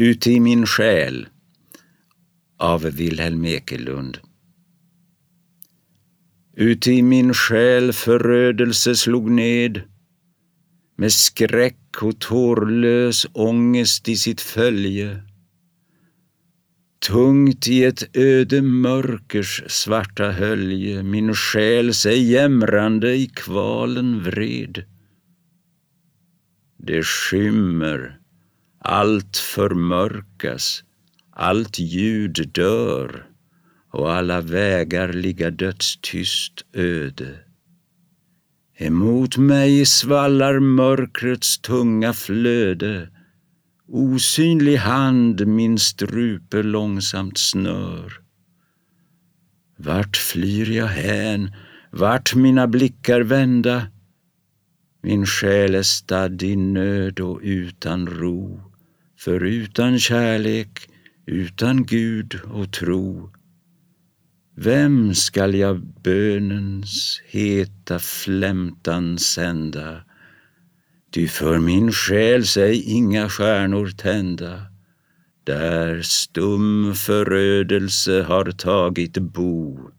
Uti min själ av Wilhelm Ekelund. Uti min själ förödelse slog ned med skräck och tårlös ångest i sitt följe. Tungt i ett öde mörkers svarta hölje min själ sig jämrande i kvalen vred. Det skymmer, allt förmörkas, allt ljud dör och alla vägar ligga dödstyst öde. Emot mig svallar mörkrets tunga flöde Osynlig hand min strupe långsamt snör. Vart flyr jag hän, vart mina blickar vända? Min själ är stadd i nöd och utan ro, för utan kärlek, utan Gud och tro. Vem skall jag bönens heta flämtan sända? Ty för min själ sig inga stjärnor tända, där stum förödelse har tagit bo